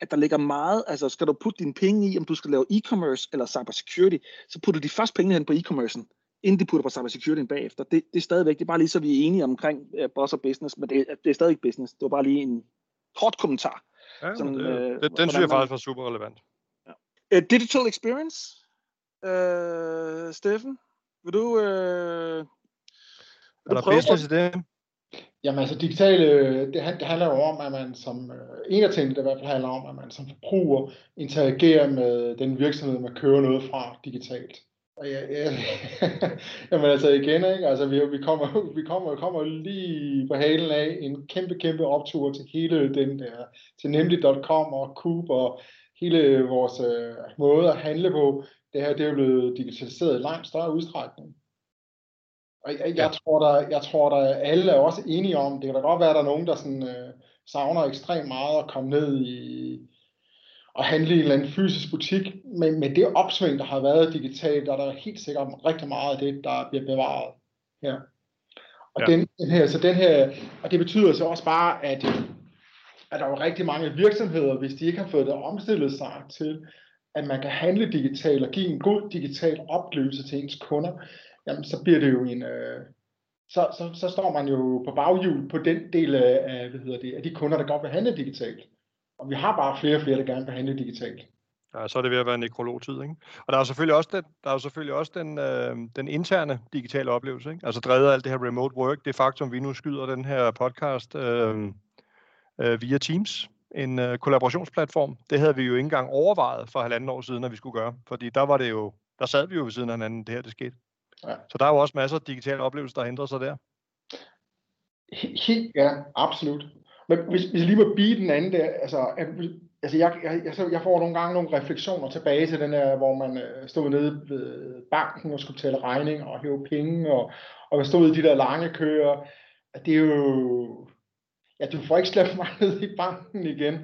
Speaker 2: at der ligger meget, altså skal du putte dine penge i, om du skal lave e-commerce eller cybersecurity, så putter de først pengene hen på e-commercen, inden de putter på cybersecurity bagefter. Det, det er stadigvæk, det er bare lige så vi er enige omkring uh, boss og business, men det, det er stadig business. Det var bare lige en kort kommentar.
Speaker 1: Ja, sådan, det, øh, det, den synes jeg faktisk var super relevant.
Speaker 2: Ja. Uh, digital experience, Øh, Steffen, vil du, vil
Speaker 1: er der business i det?
Speaker 3: Jamen altså digitale, det, det handler jo om, at man som, øh, en af tingene, det i hvert fald handler om, at man som forbruger interagerer med den virksomhed, man kører noget fra digitalt. Og ja, ja, jamen altså igen, ikke? Altså, vi, vi, kommer, vi kommer, kommer lige på halen af en kæmpe, kæmpe optur til hele den der, til nemlig.com og Coop og hele vores øh, måde at handle på. Det her, det er jo blevet digitaliseret i langt større udstrækning. Og jeg, jeg, tror, der, jeg tror, der alle er også enige om, det kan da godt være, at der er nogen, der sådan, øh, savner ekstremt meget at komme ned i og handle i en eller anden fysisk butik, men med det opsving, der har været digitalt, der er der helt sikkert rigtig meget af det, der bliver bevaret her. Og, ja. den, den her, så den her, og det betyder så også bare, at, at der er jo rigtig mange virksomheder, hvis de ikke har fået det omstillet sig til, at man kan handle digitalt og give en god digital oplevelse til ens kunder, jamen så bliver det jo en, øh, så, så, så står man jo på baghjul på den del af, hvad hedder det, af de kunder, der godt vil handle digitalt. Og vi har bare flere og flere, der gerne vil handle digitalt.
Speaker 1: Ja, så er det ved at være nekrologtid, ikke? Og der er selvfølgelig også den, der er selvfølgelig også den, øh, den interne digitale oplevelse, ikke? Altså drevet af alt det her remote work, det faktum, vi nu skyder den her podcast øh, øh, via Teams, en øh, kollaborationsplatform. Det havde vi jo ikke engang overvejet for halvanden år siden, at vi skulle gøre, fordi der var det jo, der sad vi jo ved siden af hinanden, det her det skete. Ja. Så der er jo også masser af digitale oplevelser, der ændrer sig der.
Speaker 3: Helt, ja, absolut. Men hvis, hvis jeg lige må bide den anden der, altså, altså jeg, jeg, jeg, jeg får nogle gange nogle refleksioner tilbage til den der, hvor man øh, stod nede ved banken og skulle betale regninger og hæve penge, og, og man stod i de der lange køer. Det er jo, ja, du får ikke slæbt mig ned i banken igen.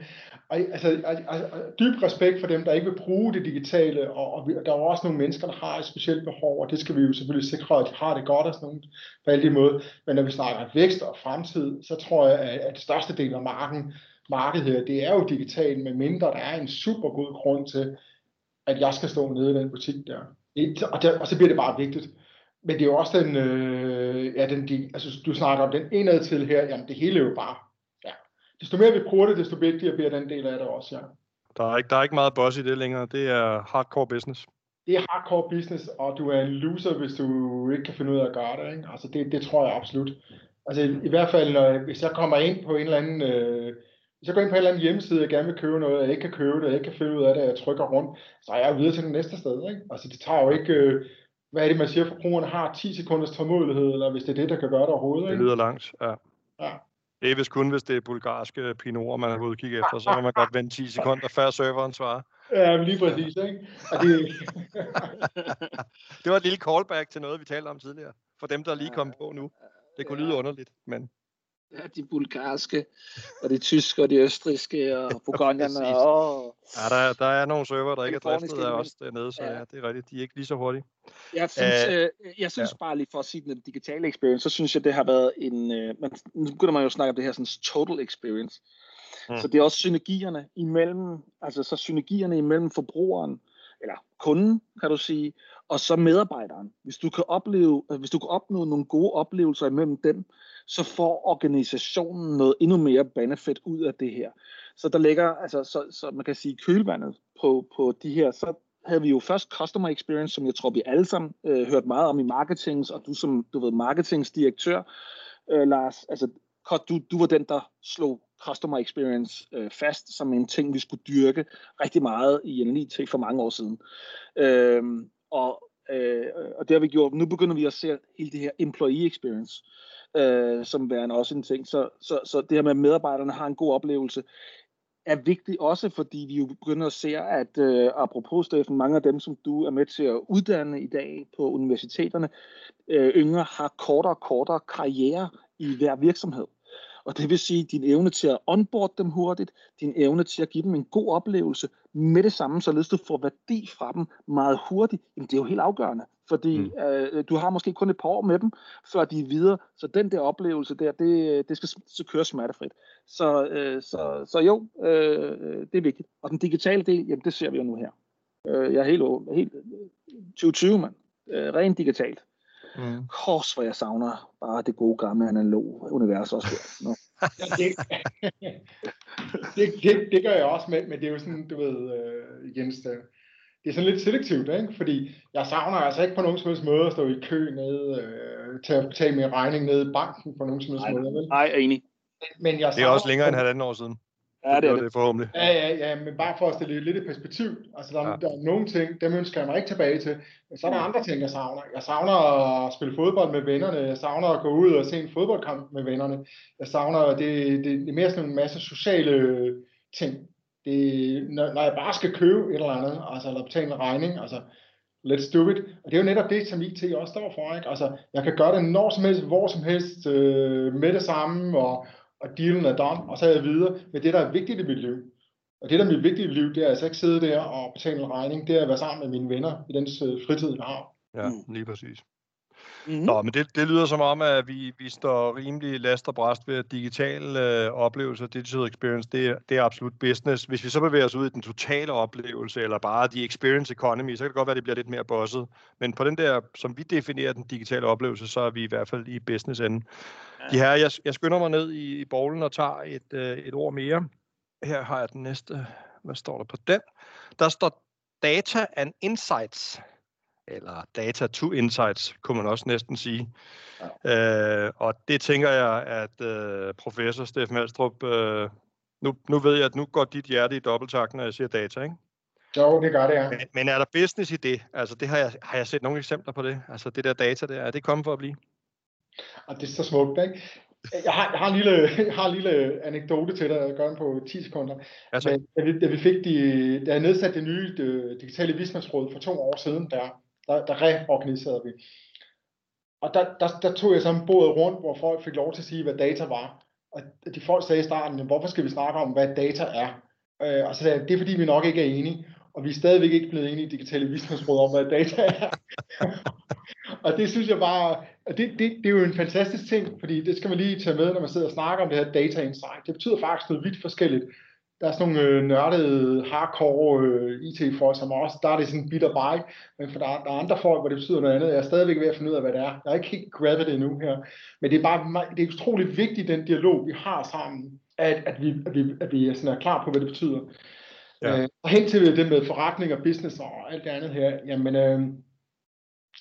Speaker 3: Og, altså, altså, dyb respekt for dem, der ikke vil bruge det digitale, og, og der er også nogle mennesker, der har et specielt behov, og det skal vi jo selvfølgelig sikre, at de har det godt og sådan noget, på alle de måder. Men når vi snakker vækst og fremtid, så tror jeg, at, at største del af marken, markedet her, det er jo digitalt, med mindre der er en super god grund til, at jeg skal stå nede i den butik der. Og, der, og så bliver det bare vigtigt. Men det er jo også den, øh, ja, den de, altså du snakker om den indad til her, jamen det hele er jo bare desto mere vi bruger det, desto vigtigere bliver den del af det også, ja.
Speaker 1: Der er ikke, der er ikke meget boss i det længere. Det er hardcore business.
Speaker 3: Det er hardcore business, og du er en loser, hvis du ikke kan finde ud af at gøre det. Ikke? Altså det, det tror jeg absolut. Altså i, i hvert fald, når, hvis jeg kommer ind på en eller anden... Øh, hvis jeg går ind på en eller anden hjemmeside, jeg gerne vil købe noget, og jeg ikke kan købe det, og jeg ikke kan finde ud af det, og jeg trykker rundt, så er jeg videre til det næste sted. Ikke? Altså det tager jo ikke... Øh, hvad er det, man siger, forbrugerne har 10 sekunders tålmodighed, eller hvis det er det, der kan gøre det overhovedet.
Speaker 1: Ikke? Det lyder langt, ja. ja. Det er vist kun, hvis det er bulgarske pinorer, man har ude kigge efter, så må man godt vente 10 sekunder, før serveren svarer.
Speaker 3: Ja, lige præcis, ikke? Og det...
Speaker 1: det var et lille callback til noget, vi talte om tidligere. For dem, der lige kom på nu. Det kunne lyde underligt, men...
Speaker 2: Ja, de bulgarske, og de tyske, og de østriske, og bourgognerne, og...
Speaker 1: Ja, der, der er nogle server, der ikke er driftet af os dernede, så ja. ja, det er rigtigt. De er ikke lige så hurtige.
Speaker 2: Jeg synes, øh, jeg synes ja. bare lige for at sige den digitale experience, så synes jeg, det har været en... Øh, man, nu begynder man jo at snakke om det her sådan total experience. Mm. Så det er også synergierne imellem, altså så synergierne imellem forbrugeren, eller kunden, kan du sige, og så medarbejderen. Hvis du kan opleve, øh, hvis du kan opnå nogle gode oplevelser imellem dem, så får organisationen noget endnu mere benefit ud af det her. Så der ligger, altså, så, så man kan sige, kølvandet på, på de her, så havde vi jo først customer experience, som jeg tror, vi alle sammen øh, hørt meget om i marketings, og du som, du ved, marketingsdirektør, øh, Lars, altså, du, du var den, der slog customer experience øh, fast som en ting, vi skulle dyrke rigtig meget i NLIT for mange år siden. Øh, og, øh, og det har vi gjort. Nu begynder vi at se hele det her employee experience, øh, som værende også en ting. Så, så, så det her med, at medarbejderne har en god oplevelse, er vigtigt også, fordi vi jo begynder at se, at øh, apropos Steffen, mange af dem, som du er med til at uddanne i dag på universiteterne, øh, yngre har kortere og kortere karriere i hver virksomhed. Og det vil sige, din evne til at onboard dem hurtigt, din evne til at give dem en god oplevelse med det samme, således du får værdi fra dem meget hurtigt, jamen det er jo helt afgørende. Fordi mm. øh, du har måske kun et par år med dem, før de er videre. Så den der oplevelse der, det, det skal så køre smertefrit. Så, øh, så, så jo, øh, det er vigtigt. Og den digitale del, jamen det ser vi jo nu her. Øh, jeg er helt, helt 2020, mand. Øh, rent digitalt. Mm. Kors, hvor jeg savner bare det gode gamle analog univers også der. No.
Speaker 3: det, det, det, det, gør jeg også med, men det er jo sådan, du ved, uh, Jens, det, er sådan lidt selektivt, ikke? fordi jeg savner altså ikke på nogen som helst måde at stå i kø nede, øh, til at betale min regning nede i banken på nogen som helst måde. Vel?
Speaker 2: Nej, jeg er enig.
Speaker 3: Men jeg
Speaker 1: Det er også længere end halvanden år siden.
Speaker 2: Ja, det er det.
Speaker 1: det forhåbentlig.
Speaker 3: Ja, ja, ja, men bare for at stille lidt i perspektiv. Altså, der,
Speaker 1: Ja.
Speaker 3: der er nogle ting, dem ønsker jeg mig ikke tilbage til. Men så er der
Speaker 2: Mm.
Speaker 3: andre ting, jeg savner. Jeg savner at spille fodbold med vennerne. Jeg savner at gå ud og se en fodboldkamp med vennerne. Jeg savner, det, det, det er mere sådan en masse sociale ting. Det, når, når jeg bare skal købe et eller andet, altså, eller betale en regning, altså, let's do it. Og det er jo netop det, som IT også står for. Ikke? Altså, jeg kan gøre det når som helst, hvor som helst, øh, med det samme, og, og dealen er done, og så er jeg videre med det, der er vigtigt i mit liv. Og det, der er mit vigtige liv, det er altså ikke sidde der og betale en regning, det er at være sammen med mine venner i den fritid, jeg har.
Speaker 1: Ja,
Speaker 2: Mm.
Speaker 1: lige præcis.
Speaker 2: Mm-hmm.
Speaker 1: Nå, men det, det lyder som om, at vi, vi står rimelig last og bræst ved at digital øh, oplevelse, digital experience, det, er- det er absolut business. Hvis vi så bevæger os ud i den totale oplevelse, eller bare de experience economy, så kan det godt være, at det bliver lidt mere bosset. Men på den der, som vi definerer den digitale oplevelse, så er vi i hvert fald i business ende.
Speaker 2: Ja.
Speaker 1: De her, jeg, jeg skynder mig ned i, i bowlen og tager et, øh, et ord mere. Her har jeg den næste. Hvad står der på den? Der står data and insights eller data to insights, kunne man også næsten sige. Ja. Øh, og det tænker jeg, at øh, professor Steffen Alstrup, øh, nu, nu ved jeg, at nu går dit hjerte i dobbelttakt, når jeg siger data, ikke?
Speaker 3: Jo, det gør det, ja.
Speaker 1: Men, men er der business i det? Altså, det har jeg, har jeg set nogle eksempler på det? Altså, det der data der, er det kommet for at blive?
Speaker 3: Og det er så smukt, ikke? Jeg har, jeg har, en, lille, jeg har en lille anekdote til dig, jeg gør den på 10 sekunder.
Speaker 1: Altså,
Speaker 3: Men, da, vi, da vi fik de, da jeg nedsatte det nye det digitale vismandsråd for to år siden, der, der, der reorganiserede vi. Og der, der, der tog jeg sådan bordet rundt, hvor folk fik lov til at sige, hvad data var. Og de folk sagde i starten, "Jamen, hvorfor skal vi snakke om, hvad data er? Øh, og så sagde jeg, det er fordi, vi nok ikke er enige. Og vi er stadigvæk ikke blevet enige i digitale vismandsråd om, hvad data er. og det synes jeg bare, og det, det, det er jo en fantastisk ting, fordi det skal man lige tage med, når man sidder og snakker om det her data insight. Det betyder faktisk noget vidt forskelligt. Der er sådan nogle øh, nørdede, hardcore øh, IT-folk, som også, der er det sådan bit og bike, men for der, er- der er andre folk, hvor det betyder noget andet. Jeg er stadigvæk ved at finde ud af, hvad det er. Jeg har ikke helt grabbet det endnu her. Men det er bare det er utroligt vigtigt, den dialog, vi har sammen, at, at, vi, at, vi, at vi er, sådan er klar på, hvad det betyder.
Speaker 1: Ja.
Speaker 3: Øh, og hen til det med forretning og business og alt det andet her, jamen, øh,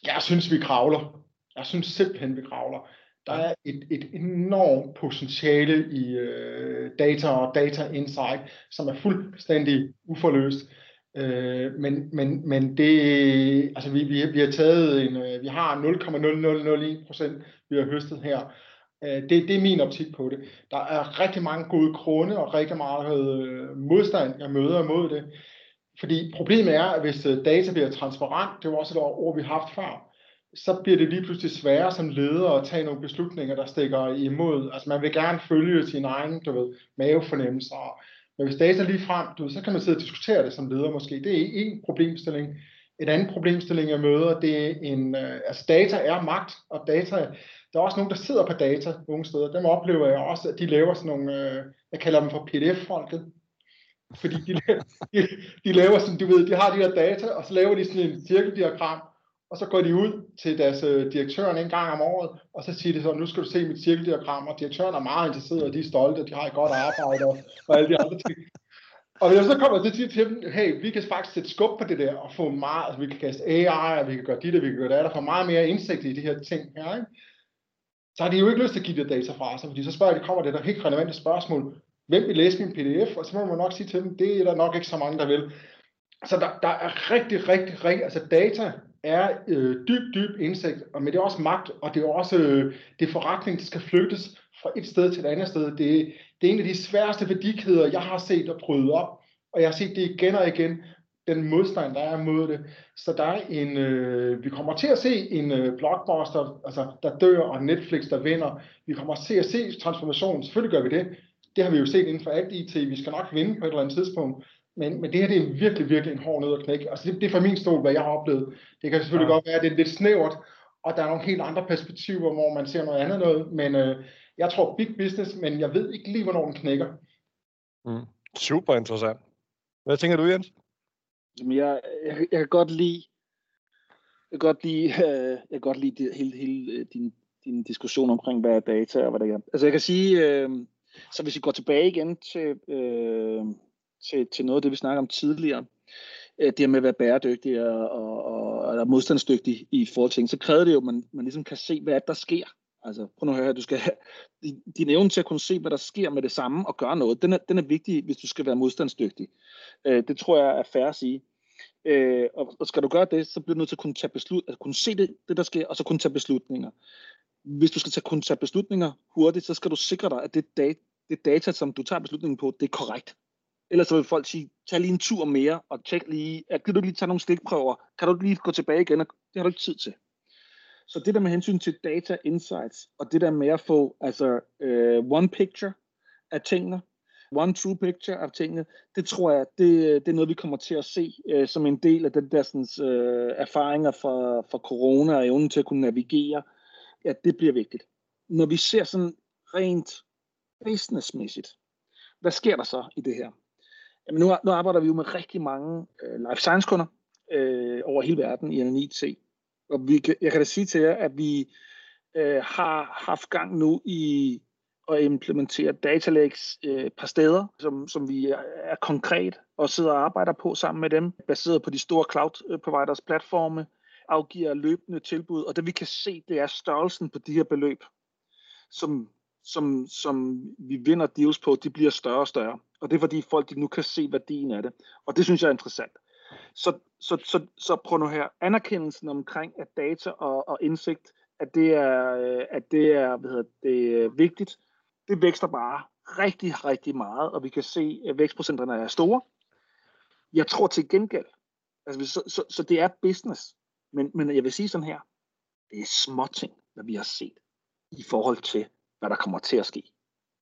Speaker 3: jeg synes, vi kravler. Jeg synes simpelthen, vi kravler. Der er et, et enormt potentiale i øh, data og data insight, som er fuldstændig uforløst. Øh, men, men, men det, altså vi, vi, vi har taget en, øh, vi har 0,0001 procent, vi har høstet her. Øh, det, det er min optik på det. Der er rigtig mange gode grunde og rigtig meget øh, modstand, jeg møder imod det. Fordi problemet er, at hvis øh, data bliver transparent, det var også et ord, vi har haft før, så bliver det lige pludselig sværere som leder at tage nogle beslutninger, der stikker imod. Altså man vil gerne følge sin egen, du ved, mavefornemmelse. Men hvis data lige frem, du ved, så kan man sidde og diskutere det som leder måske. Det er en problemstilling. En anden problemstilling, jeg møder, det er en, øh, altså data er magt, og data, der er også nogen, der sidder på data nogle steder. Dem oplever jeg også, at de laver sådan nogle, øh, jeg kalder dem for PDF-folket. Fordi de, de, de laver sådan, du ved, de har de her data, og så laver de sådan en cirkeldiagram, og så går de ud til deres øh, direktøren en gang om året, og så siger de så, nu skal du se mit cirkeldiagram, og direktøren er meget interesseret, og de er stolte, og de har et godt arbejde, og, og alle de andre ting. Og hvis jeg så kommer til til dem, hey, vi kan faktisk sætte skub på det der, og få meget, altså vi kan kaste AI, og vi kan gøre dit, og vi kan gøre det, og få meget mere indsigt i de her ting her, ikke? Så har de jo ikke lyst til at give det data fra sig, fordi så spørger de, kommer det der helt relevante spørgsmål, hvem vil læse min pdf, og så må man nok sige til dem, det er der nok ikke så mange, der vil. Så der, der er rigtig, rigtig, rigtig, altså data er øh, dyb, dyb indsigt, og men det er også magt, og det er også øh, det er forretning, der skal flyttes fra et sted til et andet sted. Det, det er en af de sværeste værdikæder, jeg har set at bryde op, og jeg har set det igen og igen, den modstand, der er mod det. Så der er en, øh, vi kommer til at se en øh, blockbuster, altså, der dør, og Netflix, der vinder. Vi kommer til at se transformation, selvfølgelig gør vi det. Det har vi jo set inden for alt IT, vi skal nok vinde på et eller andet tidspunkt. Men, men det her det er virkelig, virkelig en hård nød at knække. Altså det, det er fra min stol, hvad jeg har oplevet. Det kan selvfølgelig ja. godt være, at det er lidt snævert, og der er nogle helt andre perspektiver, hvor man ser noget andet noget. Men øh, jeg tror big business, men jeg ved ikke lige, hvornår den knækker.
Speaker 1: Mm. Super interessant. Hvad tænker du, Jens?
Speaker 2: Jamen, jeg, jeg, jeg kan godt lide, jeg kan godt lide, øh, jeg kan godt lide det, hele, hele øh, din, din diskussion omkring, hvad er data og hvad det er. Altså jeg kan sige, øh, så hvis vi går tilbage igen til, øh, til, til noget af det, vi snakker om tidligere, øh, det her med at være bæredygtig og, og, og, eller modstandsdygtig i forhold til ting, så kræver det jo, at man, man ligesom kan se, hvad der sker. Altså, prøv nu at høre, du skal have din evne til at kunne se, hvad der sker med det samme og gøre noget, den er, den er vigtig, hvis du skal være modstandsdygtig. Øh, det tror jeg er fair at sige. Øh, og, og skal du gøre det, så bliver du nødt til at kunne tage beslut, altså kunne se det, det, der sker, og så kunne tage beslutninger. Hvis du skal tage, kunne tage beslutninger hurtigt, så skal du sikre dig, at det, dat, det data, som du tager beslutningen på, det er korrekt. Ellers så vil folk sige, tag lige en tur mere, og tjek lige, at kan du lige tage nogle stikprøver, kan du lige gå tilbage igen, og det har du ikke tid til. Så det der med hensyn til data insights, og det der med at få altså, uh, one picture af tingene, one true picture af tingene, det tror jeg, det, det er noget, vi kommer til at se uh, som en del af den der sådan, uh, erfaringer fra, fra corona og evnen til at kunne navigere. Ja, det bliver vigtigt. Når vi ser sådan rent businessmæssigt, hvad sker der så i det her? Jamen nu, nu arbejder vi jo med rigtig mange øh, life science kunder øh, over hele verden i NNIT. Og vi kan, jeg kan da sige til jer, at vi øh, har haft gang nu i at implementere data lakes øh, par steder, som, som vi er, er konkret og sidder og arbejder på sammen med dem, baseret på de store cloud øh, providers platforme, afgiver løbende tilbud, og det vi kan se, det er størrelsen på de her beløb, som, som, som vi vinder deals på, de bliver større og større. Og det er fordi folk de nu kan se værdien af det. Og det synes jeg er interessant. Så, så, så, så prøv nu her, anerkendelsen omkring, at data og, og indsigt, at det er, øh, at det er, hvad hedder det, øh, vigtigt, det vækster bare rigtig, rigtig meget, og vi kan se, at vækstprocenterne er store. Jeg tror til gengæld, altså, så, så, så det er business, men, men jeg vil sige sådan her, det er småting, hvad vi har set i forhold til, hvad der kommer til at ske.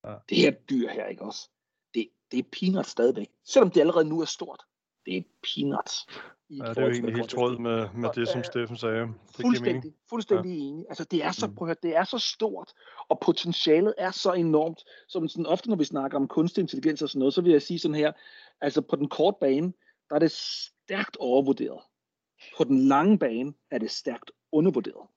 Speaker 2: Ja. Det her dyr her, ikke også? Det, det er peanuts stadigvæk. Selvom det allerede nu er stort. Det er peanuts.
Speaker 1: Ja, det er jo egentlig helt tråd med, med det, som Steffen sagde. Det
Speaker 2: fuldstændig, fuldstændig ja. enig. Altså, det er så, mm. prøv det er så stort, og potentialet er så enormt, som sådan ofte, når vi snakker om kunstig intelligens og sådan noget, så vil jeg sige sådan her, altså på den korte bane, der er det stærkt overvurderet. På den lange bane er det stærkt undervurderet.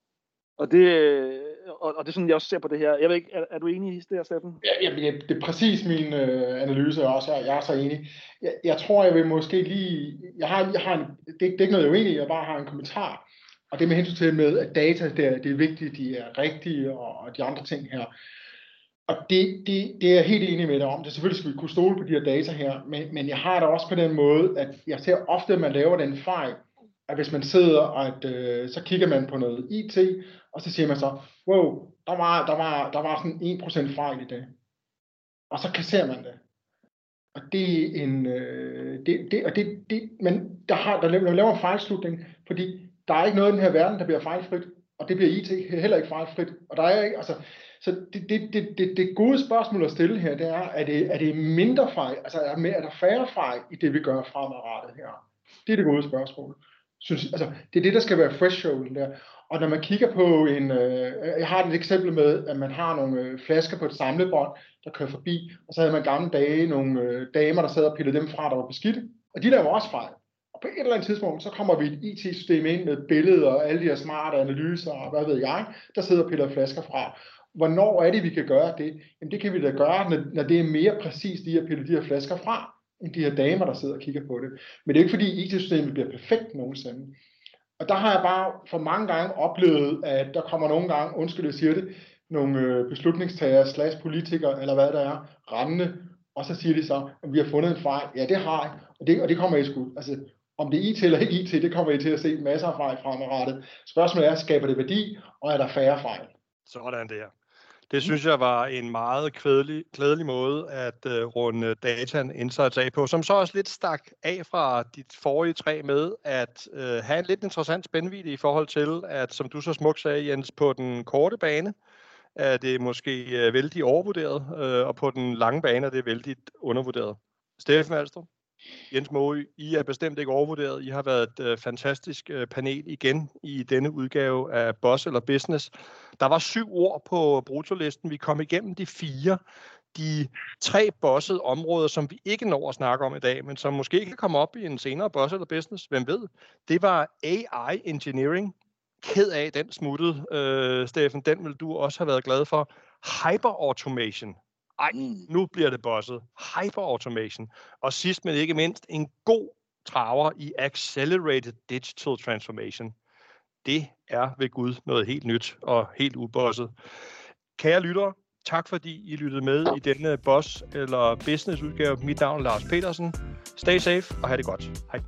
Speaker 2: Og det, øh, og, og det er sådan, jeg også ser på det her. Jeg ved ikke, er, er du enig i det her, Steffen?
Speaker 3: Ja, ja, det er præcis min øh, analyse også. Jeg, jeg er så enig. Jeg, jeg tror, jeg vil måske lige... Jeg har, jeg har en, det, det er ikke noget, jeg er uenig i, jeg bare har en kommentar. Og det med hensyn til med, at data, det er, det er vigtigt, de er rigtige, og, og de andre ting her. Og det, det, det er jeg helt enig med dig om. Det selvfølgelig skal vi kunne stole på de her data her, men, men jeg har det også på den måde, at jeg ser ofte, at man laver den fejl, at hvis man sidder, og at, øh, så kigger man på noget IT, og så siger man så, wow, der var, der var, der var sådan 1% fejl i det. Og så kasserer man det. Og det er en, øh, det, det, og det, det, men der, har, der laver, laver en fejlslutning, fordi der er ikke noget i den her verden, der bliver fejlfrit, og det bliver IT heller ikke fejlfrit. Og der er ikke, altså, så det, det, det, det, det gode spørgsmål at stille her, det er, er det, er det mindre fejl, altså er, er der færre fejl i det, vi gør fremadrettet her? Det er det gode spørgsmål. Synes, altså, det er det, der skal være thresholden der. Og når man kigger på en, øh, jeg har et eksempel med, at man har nogle øh, flasker på et samlebånd, der kører forbi, og så havde man gamle dage nogle øh, damer, der sad og pillede dem fra, der var beskidte. Og de laver også fejl. Og på et eller andet tidspunkt, så kommer vi et IT-system ind med billeder og alle de her smarte analyser og hvad ved jeg, der sidder og piller flasker fra. Hvornår er det, vi kan gøre det? Jamen det kan vi da gøre, når, når det er mere præcist i at pille de her flasker fra, end de her damer, der sidder og kigger på det. Men det er ikke fordi IT-systemet bliver perfekt nogensinde. Og der har jeg bare for mange gange oplevet, at der kommer nogle gange, undskyld jeg siger det, nogle øh, beslutningstagere slash politikere, eller hvad der er, rendende, og så siger de så, at vi har fundet en fejl. Ja, det har jeg, og det, og det kommer I sgu. Altså, om det er IT eller ikke IT, det kommer I til at se masser af fejl fremadrettet. Spørgsmålet er, skaber det værdi, og er der færre fejl?
Speaker 1: Sådan der. Det synes jeg var en meget klædelig, klædelig måde at uh, runde data insights af på, som så også lidt stak af fra dit forrige tre med at uh, have en lidt interessant spændvidde i forhold til, at som du så smukt sagde, Jens, på den korte bane er det måske uh, vældig overvurderet, uh, og på den lange bane er det vældig undervurderet. Steffen Alstrup? Jens Måge, I er bestemt ikke overvurderet. I har været et øh, fantastisk øh, panel igen i denne udgave af Boss eller Business. Der var syv ord på brutolisten. Vi kom igennem de fire. De tre bossede områder, som vi ikke når at snakke om i dag, men som måske kan komme op i en senere Boss eller Business, hvem ved, det var AI Engineering. Ked af, den smuttede, øh, Steffen. Den vil du også have været glad for. Hyper Automation ej, mm. nu bliver det bosset. Hyperautomation. Og sidst men ikke mindst, en god traver i Accelerated Digital Transformation. Det er ved Gud noget helt nyt og helt ubosset. Kære lyttere, tak fordi I lyttede med i denne boss- eller business-udgave. Mit navn er Lars Petersen. Stay safe og have det godt. Hej.